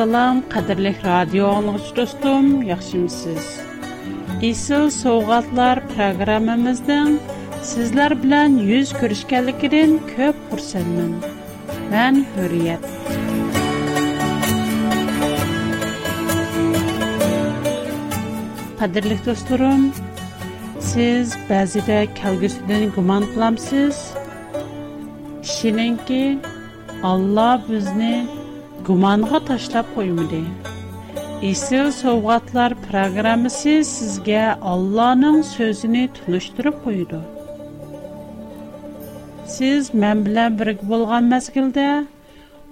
Assalam, qadirlik radio anlıqçı dostum, yaxşımısınız? İsil Soğatlar programımızdan sizler bilen yüz görüşkənlikdən köp xursanmın. Mən Hürriyet. Qadirlik dostlarım, siz bəzidə kəlgüsüdən guman qılamsız. ki Allah bizni gumanğa taşlap qoymudi. İsil Soğatlar proqramısı сізге Алланың sözünü tunuşdurub qoydu. Siz mən bilən болған bolğan барлық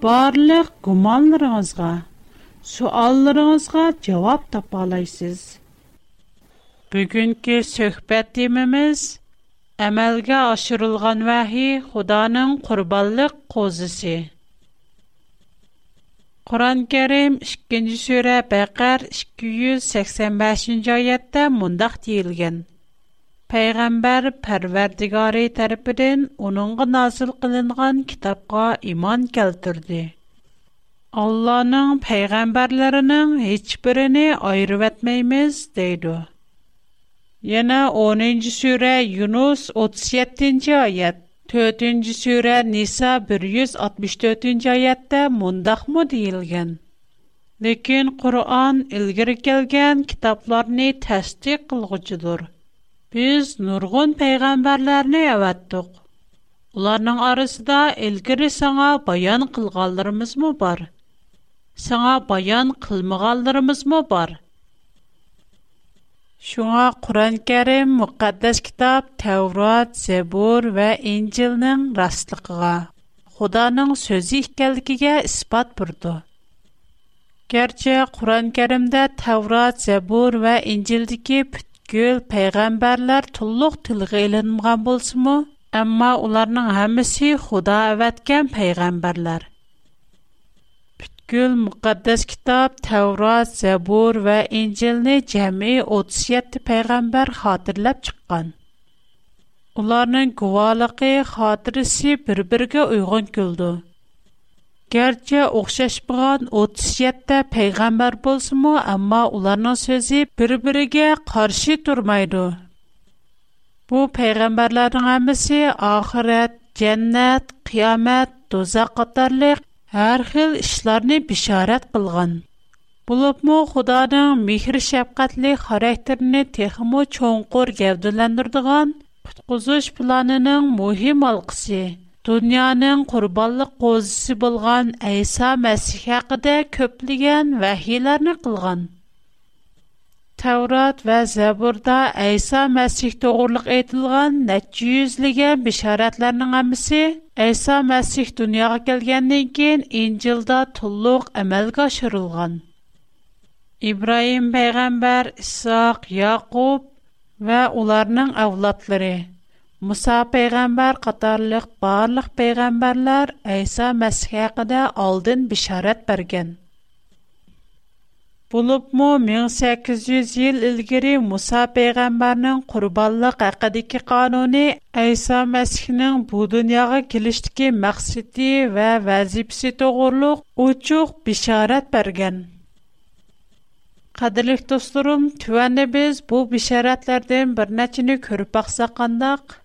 barlıq gumanlarınızğa, suallarınızğa cavab tapa alaysınız. Bugünkü söhbət ашырылған əməlgə aşırılğan vəhi Xudanın Құран кәрім 2-ні сөрі бәқәр 285-ні айетті мұндақ дейілген. Пәйғамбар пәрвердігарі тәріпірін оныңғы назыл қылынған кітапқа иман кәлтірді. Алланың пәйғамбарларының ечбіріні айыр өтмейміз Яна 10-ні сөрі Юнус 37-ні айетті. 4-нче Ниса 164-нче аятта мондакмы диелгән. Ләкин Куръан илгәр келгән китапларны тәсдик кылгычыдыр. Без нургын пәйгамбәрләрне яваттык. Уларның арасында илгәр саңа баян кылганларыбыз мы бар? Саңа баян кылмаганларыбыз бар? Шуңа Құран кәрім мұқаддас кітап Тәурат, Зәбур вә Инжилнің растлықыға, Құданың сөзі ікәлікіге іспат бұрды. Кәрче Құран кәрімді Тәурат, Зәбур вә Инжилдікі пүткіл пәйғамбарлар тұллық тілғі елінімған болсы мұ? Әмма оларның әмісі худа әвәткен пәйғамбарлар. mazkur muqaddas kitob Tavrat, Zabur va Injilni jami 37 payg'ambar xotirlab chiqqan. Ularning guvoligi xotirasi bir-biriga uyg'un keldi. Gerçi oxşaşmağan 37-də peyğəmbər bolsunmu, amma onların sözü bir-birigə qarşı durmaydı. Bu peyğəmbərlərin hamısı axirət, cənnət, qiyamət, dozaq qatarlıq hər xil işlərini bişarət qılğan. Bulubmu Xudanın mihr şəfqətli xarakterini texmo çonqur gəvdiləndirdiğən qutquzuş planının mühim alqısı. Dünyanın qurbanlıq qozisi bolğan Əysa Məsih haqqında köpligən vəhilərini qılğan. Təvrat və Zəburda İsa Məsih doğruluq etilən neçə yüzlügən bişarətlərinin hamısı İsa Məsih dünyaya gəlgəndən keyin İncildə tulluq əməlgə aşırılğan. İbrahim peyğəmbər, İsaq, Yaqub və onların avladları, Musa peyğəmbər qatarlıq barlıq peyğəmbərlər İsa Məsih haqqında aldın bişarət bərgən. Bulubmu 1800 yil ilgiri Musa peyğəmbərinin qurbanlıq haqqındakı qanuni İsa Məsihinin bu dünyaya kilişdiki məqsədi və vəzifəsi toğruluq uçuq bişarət bərgən. Qadirlik dostlarım, tüvənli biz bu bişarətlərdən bir neçini körüb baxsaq qandaq,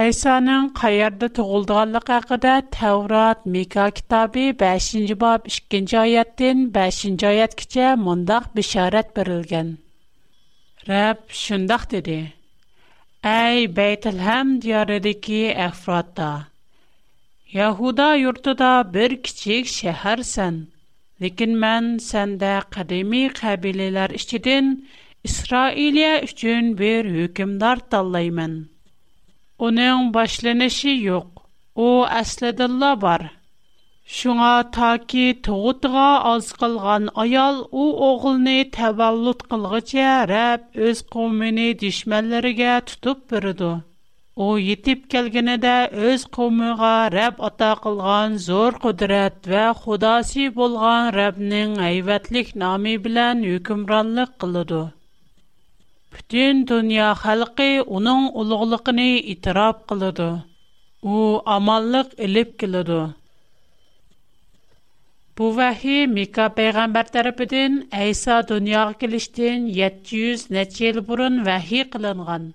Əysanın qayerdə doğulduğanlığı haqqında Tevrat, Mika kitabı 5-ci bab 2-ci ayətdən 5-ci ayətgəcə mundaq bişarət verilgan. Rəbb şundaq dedi: Ey Beytəlhəm diyarındakı əfradda, Yahuda yurtunda bir kiçik şəhərsən. Lakin mən səndə qədimi qəbilələr içidən İsrailiyə üçün bir hökmdar tanlayıram.'' Оның башланышы юк. О әсләдәлла бар. Шуңа таки тоғытыға аз қылған аял о оғылны тәвәллүт қылғыча рәп өз қомыны дишмәлләргә тұтып бірді. О етіп келгені дә өз қомыға рәп ата қылған зор құдірәт вә құдаси болған рәпнің әйвәтлік нами білән үкімранлық қылыды. Бүтін дүния халқы оның ұлығылықыны итирап қылыды. О, амаллық іліп келеді. Бу вахи Мика пейғамбар тарапыдын Айса дүнияға келіштен 700 нәтчел бұрын вахи қылынған.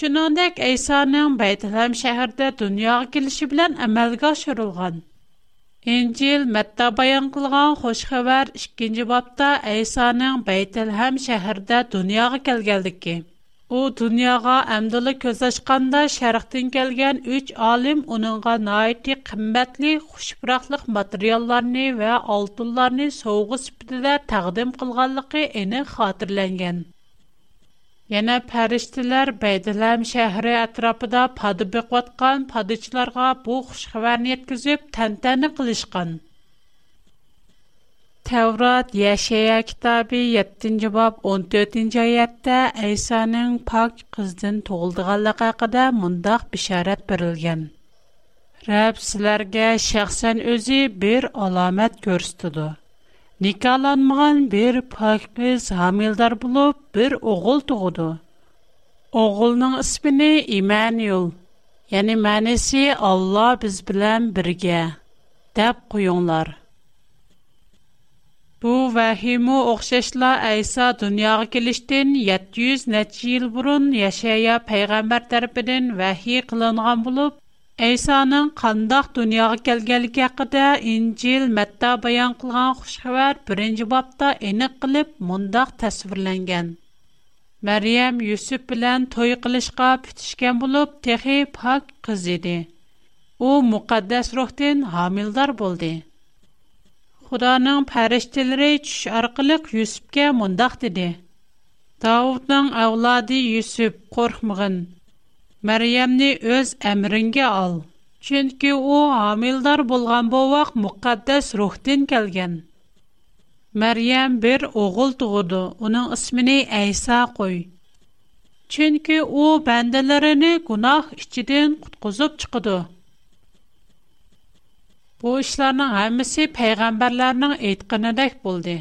Шынандек Айсаның байтылам шәхірді дүнияға келіші білен әмәлгі ашырылған. Енгел Матта баян кылган хош хәбар 2нче бабта Исаның Бейтлеһәм шәһәрдә дөньяга килгәндә ки, ул дөньяга әmdиле күзәшкәндә Шәриктән килгән 3 алим уныңга найити кыммәтле хушбураклык материалларын һәм алтынларны согыш битлә тақдим кылганлыгы Yana pəriştilər Beydiləm şəhəri ətrafında padı bəqvatqan padıçılarga bu xuş xəbərini yetkizib təntəni qılışqan. Tevrat Yaşaya kitabı 7-ci bab 14-ci ayətdə İsa'nın pak qızdan doğulduğanlığı haqqında mundaq bişarət berilgan. Rəbb sizlərə şəxsən özü bir əlamət göstərdi. Nikalanmagan bir pakiz hamildar bulup bir oğul doğdu. Oğulunun ismini İmanuel, yani mənisi Allah biz bilen birge, dəb qoyunlar. Bu vahimu oxşaşla İsa dünyaya gelişdən 700 neçə il burun Yaşaya peyğəmbər tərəfindən vahiy qılınğan bulub, Әйсаның қандақ дүнияға келгенлігі хақыда İncil Мәтта баян қылған xushxabar 1-ci бапта эниқ қылып мұндақ тәсвірләнгән. Мәриям Юсуп белән той қылышқа бүтішкен болып, техи пак қыз еді. У муқаддас рухтен хамилдар boldi. Худаның пәриштелері түш арқылық Юсупке мұндақ dedi. Давудның әвлади Yusuf қорқмығын, Мәрьямне өз әмриңге ал. Чөнки у амилдар булган бовак мукаддас рухтен келген. Мәрьям бер оғыл туғыды, уның исмини Айса қой. Чөнки у бәндәләрене гунах ичиден куткызып чыкты. Бу эшләрнең һәммәсе пайгамбарларның әйткәнедәк булды.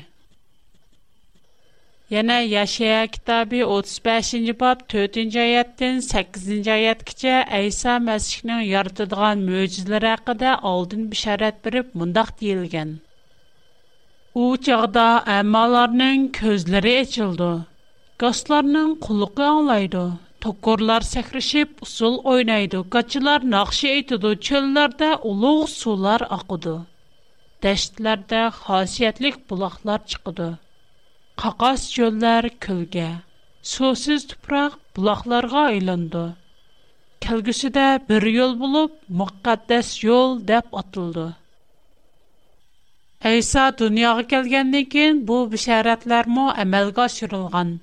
Yana Yaşaya kitabı 35 bab 4-nji ayatdan 8-nji ayatgacha Әйса Мәсихнең яратылган мөҗизәләре хакында алдын бишарат биреп мондак диелгән. У чагда әммаларның күзләре ачылды. Гасларның кулыгы аңлайды. Токорлар сәхришеп усул ойнайды. Гачылар нақшы әйтеді. Чөлләрдә улуг сулар акыды. Дәштләрдә хасиятлек булаклар чыкты. qaqas çöllər külgə, susuz tuproq buloqlarga aylandı. Kelgüsüdə bir yol bulub müqəddəs yol dep atıldı. Əysa dünyaya gəlgəndən kən bu bəşərlər mə əmalğa şurulğan.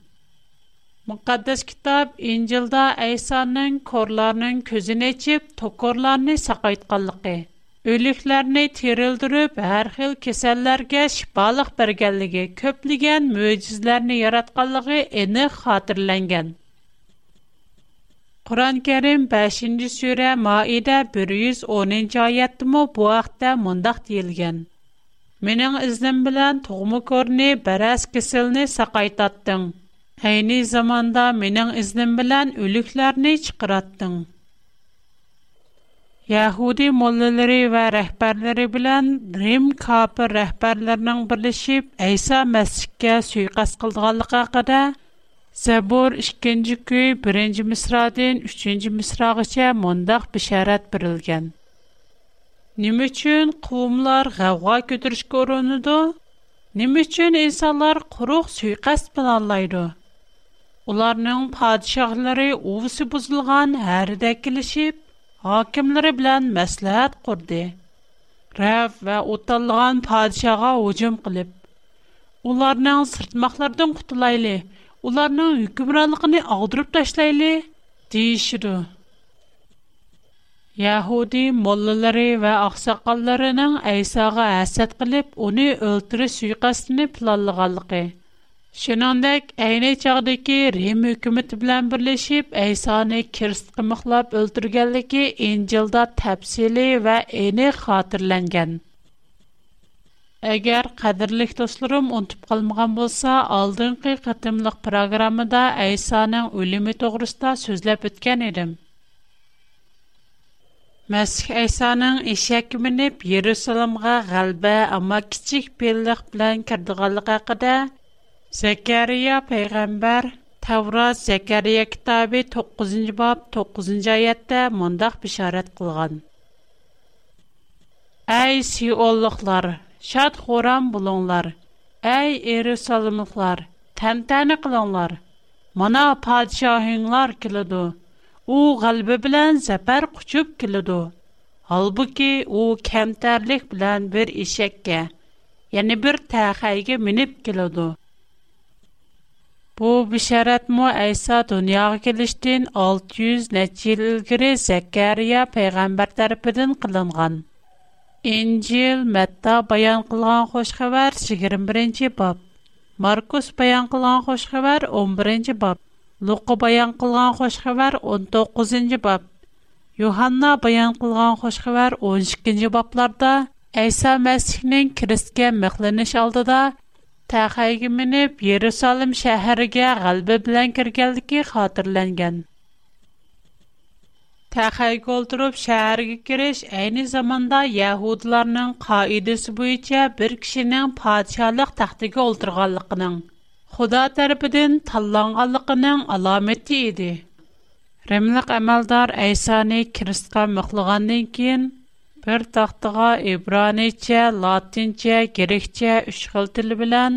Müqəddəs kitab İncildə Əysanın korların gözünü açıb tokorlarını saqaytqanlığı ölüklərini tirildirib hər xil kəsəllərgə şifalıq bərgəlləgi köpləgən möcüzlərini yaratqallığı eni xatırləngən. Quran Kərim 5-ci sürə Maidə 110-ci ayətdimu bu axtda mundaq deyilgən. Mənin iznim bilən tuğumu körni bərəs kəsəlini saqaytatdın. Həyni zamanda mənin iznim bilən ölüklərini çıqırattın.'' Yahudi mollaları və rəhbərləri bilən Rim kafir rəhbərlərinin birləşib İsa məscidə sui-qəsd qıldığanlığı haqqında Zəbur 2-ci köy 1-ci misradan 3-cü misrağaça mündəq bişarət verilgan. Nima üçün qovmlar ғавға көтірішке ұрыныды? Nima uchun insonlar quruq suiqasd bilanlaydi? Ularning podshohlari uvsi buzilgan haridak kelishib, Акимлары билан мәсләғат қорды, рэв ва утталған падишаға өчим қилип, уларнан сұртмақлардың қутылайлы, уларнан үкімралығыны аудырып ташлайлы, дейшыру. Яхуди, молылари ва ахсақаларынан Айсаға асад қилип, уни өлттіри сүйгасыни пылалы Шинондек, әйне чагдыки Рим үкіміті білән бірлешіп, Эйсаны кирст қымықлап өлтіргәлігі инжилда тәпсілі вә әйне қатырләнген. Әгер қадырлық достырым ұнтып қалмыған болса, алдыңқи қытымлық программыда Эйсаның өлімі тоғырыста сөзләп өткен едім. Мәсіх Әйсаның ішек мініп, Ерусалымға ғалбә, ама кичік белліқ білән Zekeriya perember Tavrat Zekeriya kitabi 9. bab 9. ayetta mındaq bisharat kılğan. Ay siyolluqlar, şat xuram buluğlar, ay eri salymuqlar, tämtäne kılğanlar. Mana padşahıñlar kıldı. U galbi bilen zəfär quçıp kıldı. Halbiki u kämterlik bilen bir eşekke, yani bir tayxayğa minip kıldı. Бу бишарат му Айса дуньяга келиштин 600 нечи ел илгири Закария пайгамбар тарафидан кылынган. Инжил Матта баян кылган хош хабар 21-нче баб. Маркус баян кылган хош хабар 11-нче баб. Лука баян кылган хош хабар 19-нче баб. Йоханна баян кылган хош хабар 12-нче бабларда Айса Масихнин кириске мәхленеш алдыда тәхәйге менеп, Ерусалим шәһәргә галбе белән кергәнлеге хатırlанган. Тәхәйге олтырып шәһәргә кириш әйне заманда яһудларның каидәсе буенча бер кешенең патшалык тахтыга олтырганлыгының Худа тарафыдан талланганлыгының аламәте иде. Римлык әмәлдар Әйсаны Кристка мәхлугандан кин Bir taxtığa İbraniçə, Latinçə, Grekçə üç xil dil bilən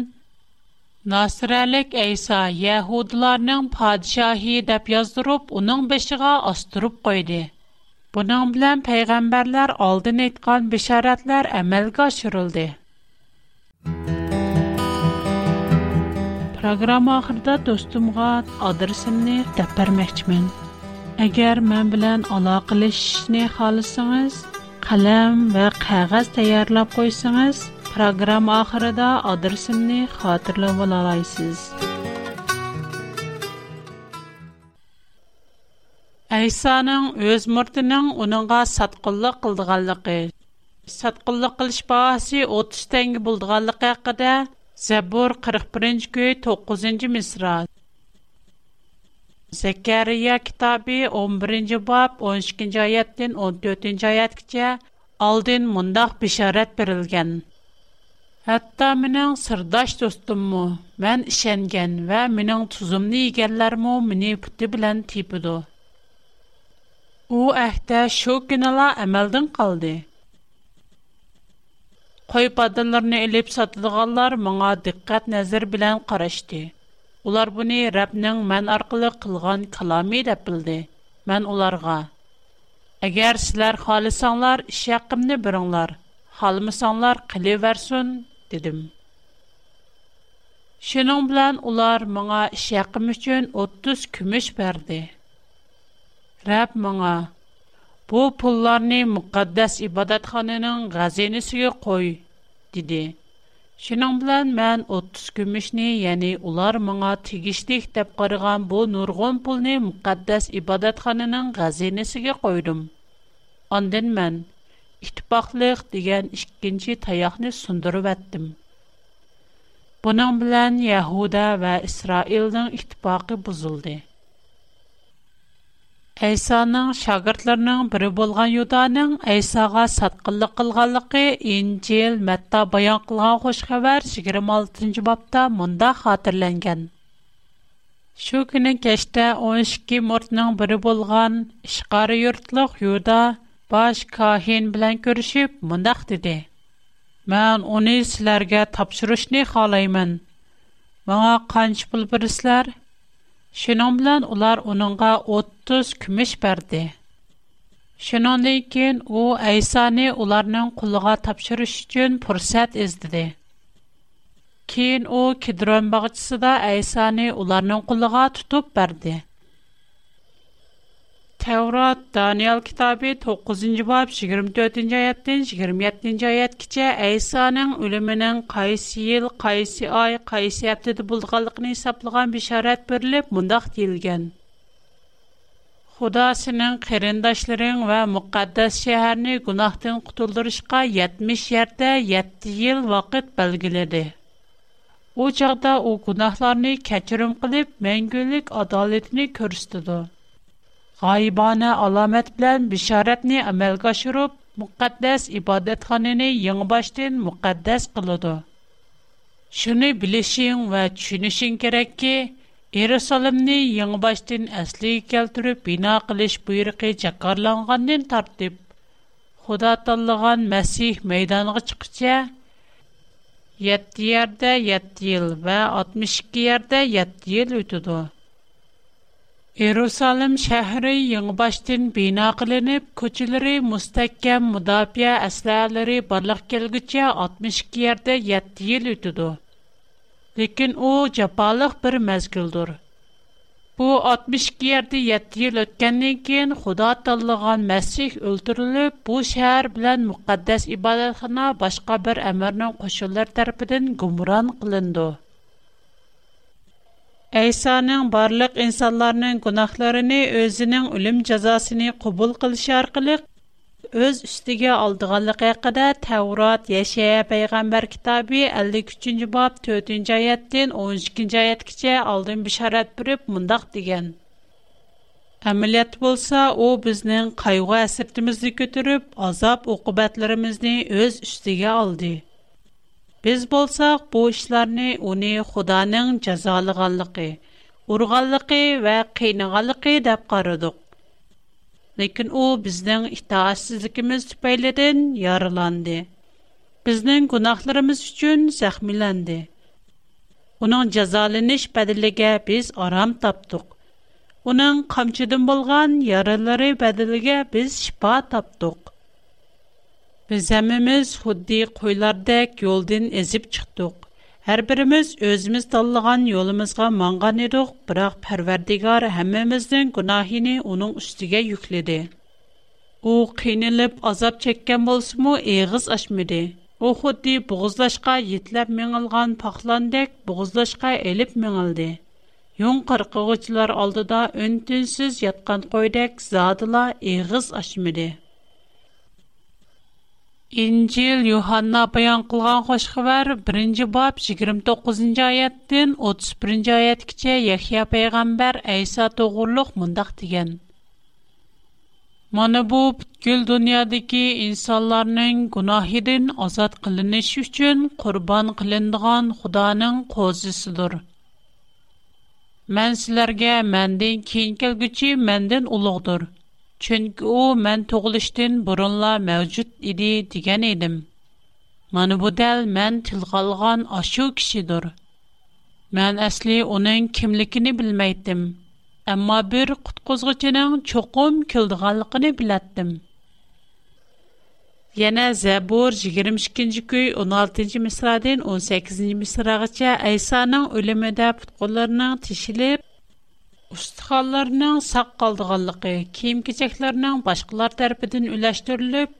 Nasirəlik İsa Yahudlarning padişahı deyə yazdırıb onun beşiğə astırıb qoydu. Bunun bilan peyğəmbərlər aldın etqan bişarətlər əməlgə aşırıldı. Proqram axırda dostumğa adresimni dəpərməkçimin. Əgər mən bilən əlaqələşishni xalısınız, qalam va qog'oz tayyorlab qo'ysangiz programma oxirida adresimni xotirlab olasiz aysoning o'z murtining uningga satqinlik qildiganligi satqinlik qilish bahosi o'ttiz tanga bo'lganligi haqida zabur qirq birinchi kuy to'qqizinchi misra Зәкәрия китабы 11-нче бап 12-нче аяттан 14-нче аяткәчә алдын мондак бишарат берилгән. Хәтта менә сырдаш достыммы, мен ишенгән ва менә тузымны игәнләрме мине путты белән типиду. У әхтә шу кинала әмәлдән калды. Қой падынларны элеп сатылғанлар маңа диққат нәзір білән Улар буны Рәбнең мән аркылы кылган каламы дип белде. Мән уларга: "Әгәр сезләр халысаңлар, иш якымны бириңләр. Халмысаңлар, кыле версун" дидем. Шуның белән улар моңа иш якым өчен 30 күмеш берде. Рәб моңа: "Бу пулларны мөхәддәс ибадатханының газенесе кой" диде. Şunun bilan mən 30 gümüşni, yəni ular mənə tigişlik deyə qarğan bu nurgun pulni müqəddəs ibadətxananın xəzinəsinə qoydum. Ondan mən ittifaqlıq degan ikkinci tayoqni sundurib atdım. Bunun bilan Yahuda va Isroilning ittifoqi buzildi. Айсаның шағыртларының біры болған юданың Айсага садкылы-кылғалықи ин, джел, мэтта баян қылған ғош ғавар 26-нч бапта мунда хатырлэнген. Шу кінін кештэ 12 муртның біры болған шығары юртлық юда баш ка хен билан көрішіп мундах диди. Мэн унисиларға тапшыруш не халаймэн? Маңа қанч бұл бірислар? Şunun билан улар onunğa 30 кумиш берди. Şunundan keyin у Aysani уларнинг quliga topshirish учун фурсат издиди. Кейин у Kidron bog'chisida Aysani ularning quliga tutib berdi. Таурат Даниэл китабы 9-нчы боб 24-нчы аяттан 27-нчы аят кичә Айсаның өлеменнең кайсы ел, кайсы ай, кайсы тәте булдыığını һисәпләгән бишарат бирлеп монда кирелгән. Худа синең кәрендәшләреңне ва мукъаддас шәһәрне гынахтан кутырдырышқа 70 йыл тә, 7 ел вакыт белгеледе. У чакта ул гынахларын кечүрәм килеп мәңгellik адалەتی күрсәтте g'oyibona alomat bilan bishoratni amalga oshirib muqaddas ibodatxonani yangboshdan muqaddas qiladi shuni bilishing va tushunishing kerakki erusolimni yangboshdan asliga keltirib bino qilish buyrug'i jakorlangandan tortib xudo tanlagan masih maydonga chiqqicha yetti yarda yetti yil va oltmish ikki yarda yetti Иерусалим шәһәре яңа баштан бина кылынып, көчләре мустакәм мудафия әсләләре барлык келгәчә 62 ярда 7 ел үтүде. Ләкин у җапалык бер мәзгилдер. Бу 62 ярда 7 ел үткәннән кин Худа таллыган мәсих өлтүрелеп, бу шәһәр белән мөхәддәс ибадатхана башка бер әмернең кошылар тарафыдан гумран Әйсаның барлық инсанларның гунахларыны өзінің үлім жазасыны қубул қылышы арқылық өз үстіге алдығанлығы хақыда Тәурат, Яшая пайғамбар кітабы 53-нче бап 4-нче аяттан 12-нче алдын бишарат биреп мұндақ деген. Әмилият болса, О бізнің кайгы әсиртимизне көтіріп, азап уқубатларыбызны өз үстіге алды. Біз болсақ, бо үшларни уни худаның чазалығаллықи, урғаллықи ва кейнағаллықи дап қарудық. Лекин о біздің іхтаасіздікіміз түпейледің яриланды. Біздің кунахларымыз үчін сахмиланды. Оның чазалыниш бәділігі біз арам тапдық. Оның қамчыдым болған ярилари бәділігі біз шпа тапдық. Biz hemimiz huddi koylardak yoldin ezip çıktuk. Her birimiz özümüz dallıgan yolumuzga mangan eduk, bırak perverdigar hemimizden günahini onun üstüge yükledi. O kinilip azap çekken bolsumu eğiz açmadı. O huddi buğuzlaşka yitlep mengilgan paklandak buğuzlaşka elip mengildi. Yon kırkıgıçlar aldı da öntünsüz yatkan koydak İncil Yuhanna bayan qılğan xoş xəbər 1-ci bab 29-cu 31-ci ayətəcə Yahya peyğəmbər İsa toğurluq mındaq degan. Mana bu bütün dünyadakı insanların günahından azad qılınış üçün qurban qılınğan Xudanın qozisidir. Mən sizlərə məndən keyin gəlgüçi məndən uluqdur. chunki u men tug'ilishdan burunla mavjud edi degan edim mana bu dal men tilga ашу ashu Мен men asli кимлигини kimligini bilmaydim ammo bir qutqizg'ichining cho'qim keldiganligini Яна Yana Zabur 22-ci köy 16-cı misradan 18 мисрагача misrağaça İsa'nın ölümüdə putqullarının tişilib, Ustixonlarning saq qoldiganligi, kiyim-kechaklarning boshqalar tarafidan ulashtirilib,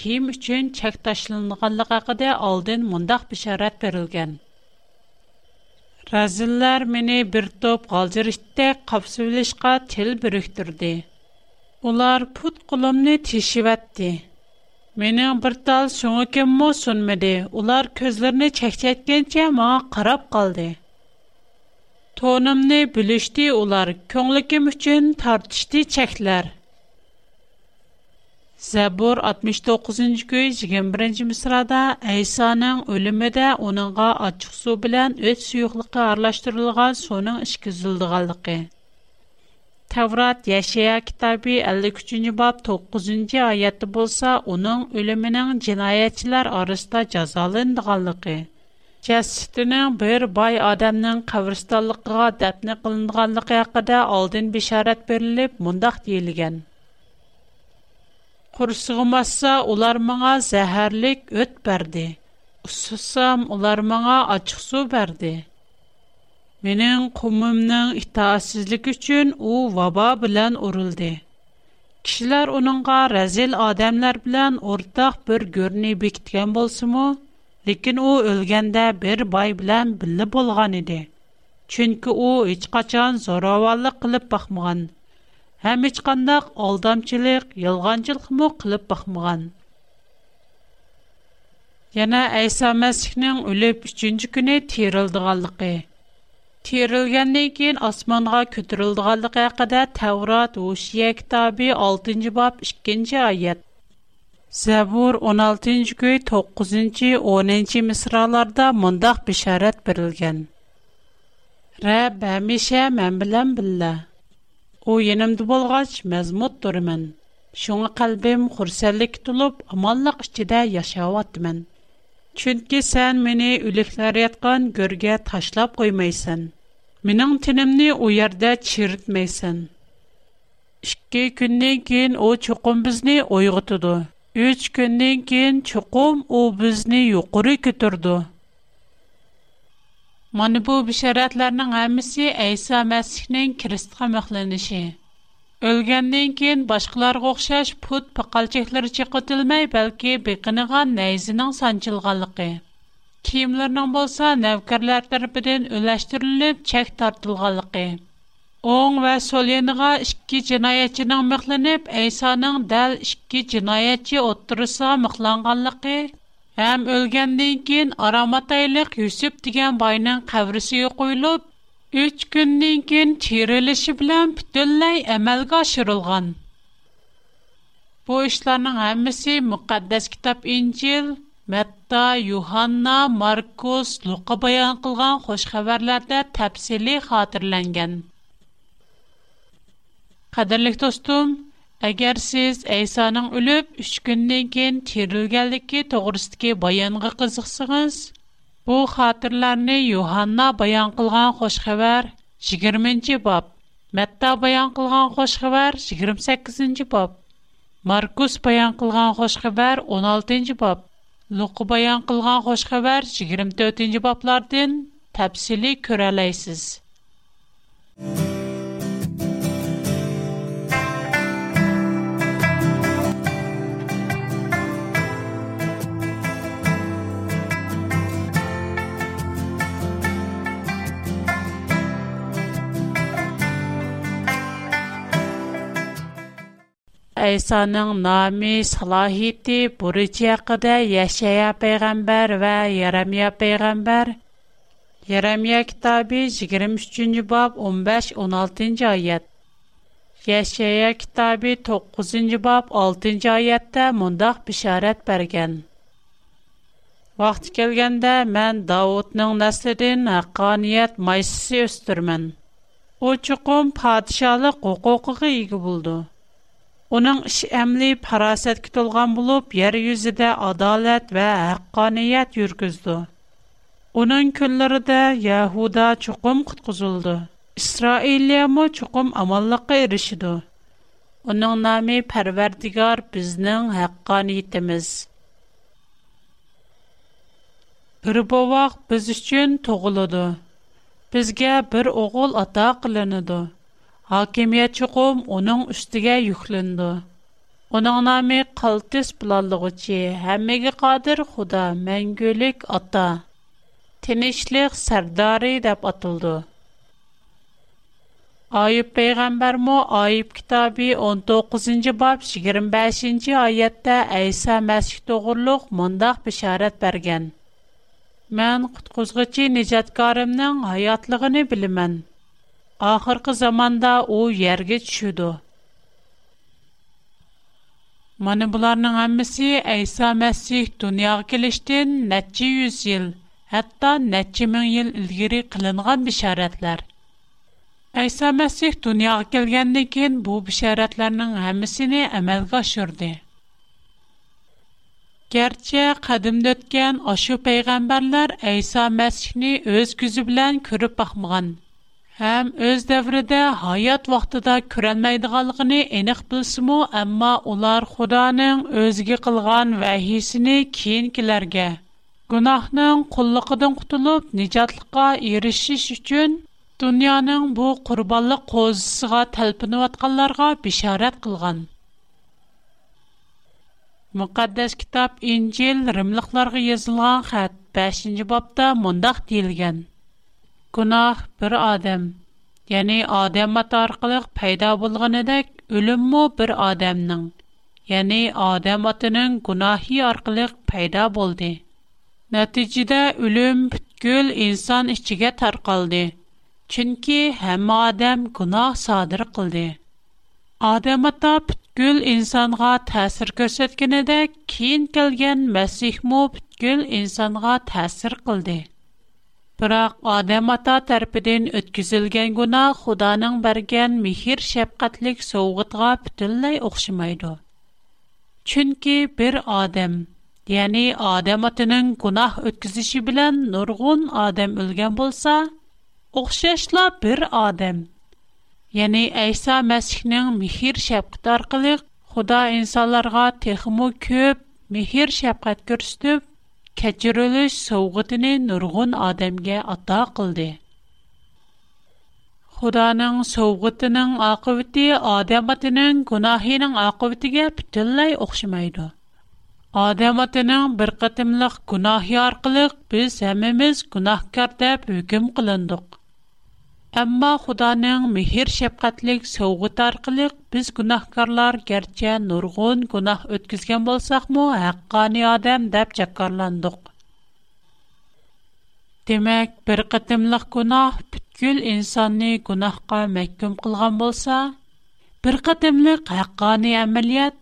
kiyim uchun chak tashlanganligi haqida oldin mundaq bisharat berilgan. Razillar meni bir top g'aljirishda qapsivlashqa til biriktirdi. Ular put qo'limni teshivatdi. Mening bir tal so'ngikimmi sunmidi. Ular ko'zlarini chakchaytgancha menga qarab qoldi. Tonumni bilishdi ular, ko'nglim uchun tartishdi cheklar. Zabur 69-көй 21-нче мисрада Айсаның өлимидә уныңга ачык су белән өт суюклыгы аралаштырылган суның ишкизилдиганлыгы. Таврат Яшая китабы 53-нче баб 9-нче аяты булса, уның өлиминең җинаятьчеләр арасында җәзаландыганлыгы. җәс тиннән бер бай адамның каврыстанлыкка дәпне кылынганлыгы хакыда алдын бешәрат берелеп, мондак дийилгән. Куршыгымасса, улар моңа заһәрлек өт берде. Усысам, улар моңа ачык су берде. Менен кумымның итаассызлыгы өчен ул ваба белән урылды. Кишләр униңга рәзил адамлар белән ортак бер görне бекиткән lekin u o'lganda bir boy bilan birga bo'lgan edi chunki u hech qachon zo'ravonlik qilib boqmagan ham hech qandaq aldamchilik yolg'onchilikmi qilib boqmagan yana ayso masihning o'lib uchinchi kuni terildiganligi terilgandan keyin osmonga ko'tarildiganligi haqida tavrat o'shiya kitobi oltinchi bob ikkinchi oyat Zəbur 16-cı göy 9-cu, 10-cu misralarda mundaq bişarət berilgən. Rəbb həmişə mən bilən billə. O yenimdə bolğaç məzmut durmən. Şuna qalbim xursəllik tulub amanlıq içində yaşayatmən. Çünki sən məni ülüklər yatqan görgə taşlab qoymaysan. Mening tinimni u yerda chiritmaysan. Ikki kundan keyin u cho'qim bizni uyg'otadi. Üç gündən keyin chuqum o bizni yuqori götürdü. Mana bu bisharatlarning hamısı Isa Masihning Kristə məxlənişi. Ölgəndən keyin başqalarına oxşaş put paqalçıqlar çiqitilməy, bəlkə biqiniğa nəyzinin sancılğanlığı. Kiyimlərinin bolsa nəvkərlər tərəfindən öləşdirilib çək tartılğanlığı. Оң ۋە سول يېنىغا ئىككى جىنايەتچىنىڭ مىخلىنىپ ئەيسانىڭ دەل ئىككى جىنايەتچى ئوتتۇرىسىغا مىخلانغانلىقى ھەم ئۆلگەندىن араматайлық ئارام ئاتايلىق байның دېگەن باينىڭ Үч يوقىلىپ ئۈچ كۈندىن كېيىن چىرىلىشى بىلەن پۈتۈنلەي ئەمەلگە ئاشۇرۇلغان بۇ ئىشلارنىڭ ھەممىسى مۇقەددەس كىتاب Юханна, مەتتا يوھاننا баян لۇقا قىلغان خۇش خەۋەرلەردە Qadirlik dostum, agar siz Əysanın ölüb 3 gündən keyin tirilganligi to'g'risidagi bayonga qiziqsangiz, bu xatirlarni Yuhanna bayon qilgan xosh xabar 20-bob, Matta bayon qilgan xosh xabar 28-bob, Markus bayon qilgan xosh xabar 16-bob, Luqa bayon qilgan xosh xabar 24-boblardan təfsili görə Айсаның нами, салахити, бұрычы яқыда Яшая пейғамбар ва Ярамия пейғамбар. Ярамия китабы 23-ні баб 15-16-ні айет. Яшая китабы 9-ні баб 6-ні айетті мұндақ бишарат берген. Вақты келгенде мән Дауытның нәсілін әққаниет майсысы өстірмін. Учуқым падишалық оқуқығы егі бұлды. Оның іші әмлий парасет кіт олған болу бьер юзиде адалет ва хаққа ният юргізду. Оның күнліри де Яхуда чукум қытқызулды. Исраилия му чукум амаллықы иришиду. Оның намий парвердигар бізнің хаққа ниитиміз. Бұр бовақ біз ішчин тоғылуду. Бізге бір оғул ата қылынуду. hakimiyet çuqum onun üstüge yüklündü. Onun namı qaltis bulallıqçı, həmmegi qadir xuda, məngülük ata, tinişlik sərdari dəb atıldı. Ayıb Peyğəmbər mu Ayıb kitabı 19-cu bab 25-ci ayətdə İsa Məsih doğruluq mundaq bişarət bərgən. Mən qutquzğıcı nicatkarımның hayatlığını bilimən. Ахыркы zamanda у йерге түшүдү. Мен буларның һәммәсе Айса Мәсих дөньяга килгәннән нәти юз ел, хәтта нәти мәң ел илгәри килинган бәшарәтләр. Айса Мәсих дөньяга килгәндән көн бу бәшарәтләрнең һәммәсенә әмелгә ашырды. Кәрчә кадүмдөткән ашу пайгамбәрләр Айса Мәсихне үз күзү белән күреп бакмаган. Həm öz dövrüdə həyat vaxtında görənməyidğanlığını eniq bilsimu, amma ular Xudanın özünə qılğan vəhisini keyinkilərə gunohning qulluqidan qutulib nijotlikqa erishish uchun dunyoning bu qurbonlik qo'zisiga talpinayotganlarga bishorat qilgan muqaddas kitob injil rimliqlarga yozilgan xat 5 bobda mundoq deyilgan Гунах бер адам. Яни адам ата аркылы пайда булган эдек, өлүм мо бер адамның. Яни адам атының гунахи аркылы пайда болды. Нәтиҗәдә өлүм бүткүл инсан ичиге таркалды. Чөнки һәм адам гунах садыр кылды. Адам ата бүткүл инсанга тәсир күрсәткәндә, кин килгән Мәсих мо бүткүл инсанга тәсир кылды. Бірақ адам ата тәрпіден өткізілген гуна Худаның берген михір шәпқатлік соғытға бүтінлей оқшымайды. Чүнки бір адам, яни адам атының гунах өткізіші білен нұрғын адам өлген болса, оқшашла бір адам. Яни Айса Мәсіхнің михір шәпқат арқылық Худа инсанларға техму көп михір шәпқат көрсетіп, Кәҗәреле соугытны Нургун адамга ата кылды. Худаның соугытының ақивәте адам атаның гунаһының ақивәтегә бүтәнлай охшымайды. Адам атаның бер кыtımлыг гунаһы аркылы без һәм без гунаһкар Әмма Худаның мехир шәфкатьлек сөвгы таркылы без гунахкарлар гәрчә нургын гунах үткәзгән булсакмы, хаккани адам дип чакырландык. Демәк, бер кытымлык гунах бүткүл инсанны гунахка мәхкүм кылган булса, бер кытымлык хаккани әмәлият,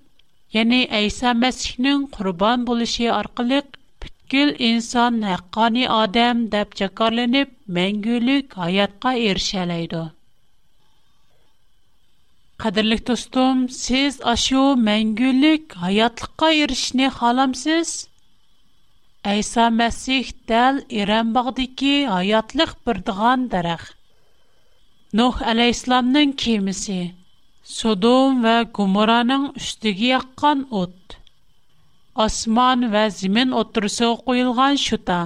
яни Айса Мәсихнең курбан булышы аркылы Күл инсан нәққани адам деп чакарленіп, мәңгілік аятқа ершелейді. Қадірлік достым, сіз ашу мәңгілік аятлыққа ершіне халамсыз? Айса мәсіх дәл Иран бағдыки аятлық бірдіған дарақ. Нух әлейсламның кемісі, Содом вә Гумураның үстігі яққан ұтты. асман ва Зимин отырысы қойылған шута.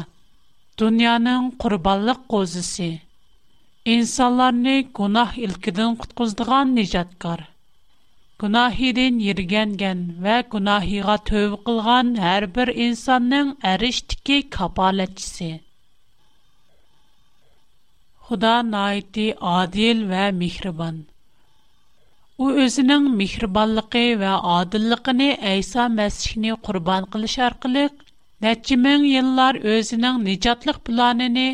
Дүнияның құрбалық қозысы. Инсанларны күнах үлкідін құтқыздыған нежаткар. Күнахидин ергенген ва күнахиға төві қылған әрбір инсанның әріштікі капалетчісі. Худа найти адил ва михрибан. u o'zining mehribonligi va odilligini Aysa Masihni qurbon qilish orqali necha ming yillar o'zining nijotlik planini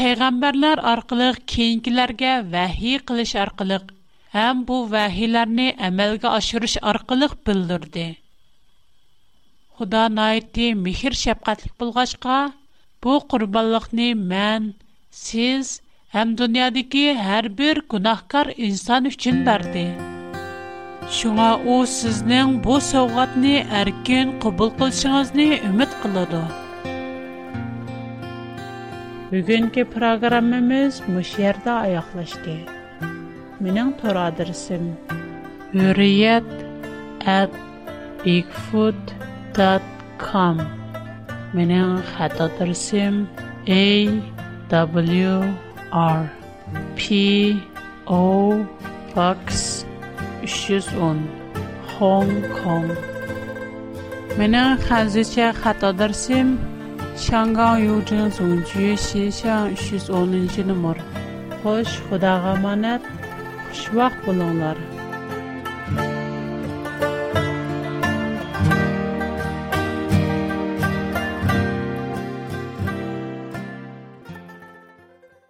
payg'ambarlar orqali keyingilarga vahiy qilish orqali ham bu vahiylarni amalga oshirish orqali bildirdi. Xudo noiti mehr shafqatli bo'lg'achqa bu qurbonlikni men, siz ham dunyodagi har bir gunohkor inson uchun berdi. Шуңа ул сезнең бу сәүгатьне әркен кабул кылышыгызны үмид кылады. Бүгенге программабыз мыш ярда аяклашты. Минем тор адресым hurriyet@bigfoot.com. Минем хат 310 Hong Kong Менің қазіше қатадырсым Шанған юджин зунджи шешен 310 номер. Хош, худага манат, хушвақ болыңлар.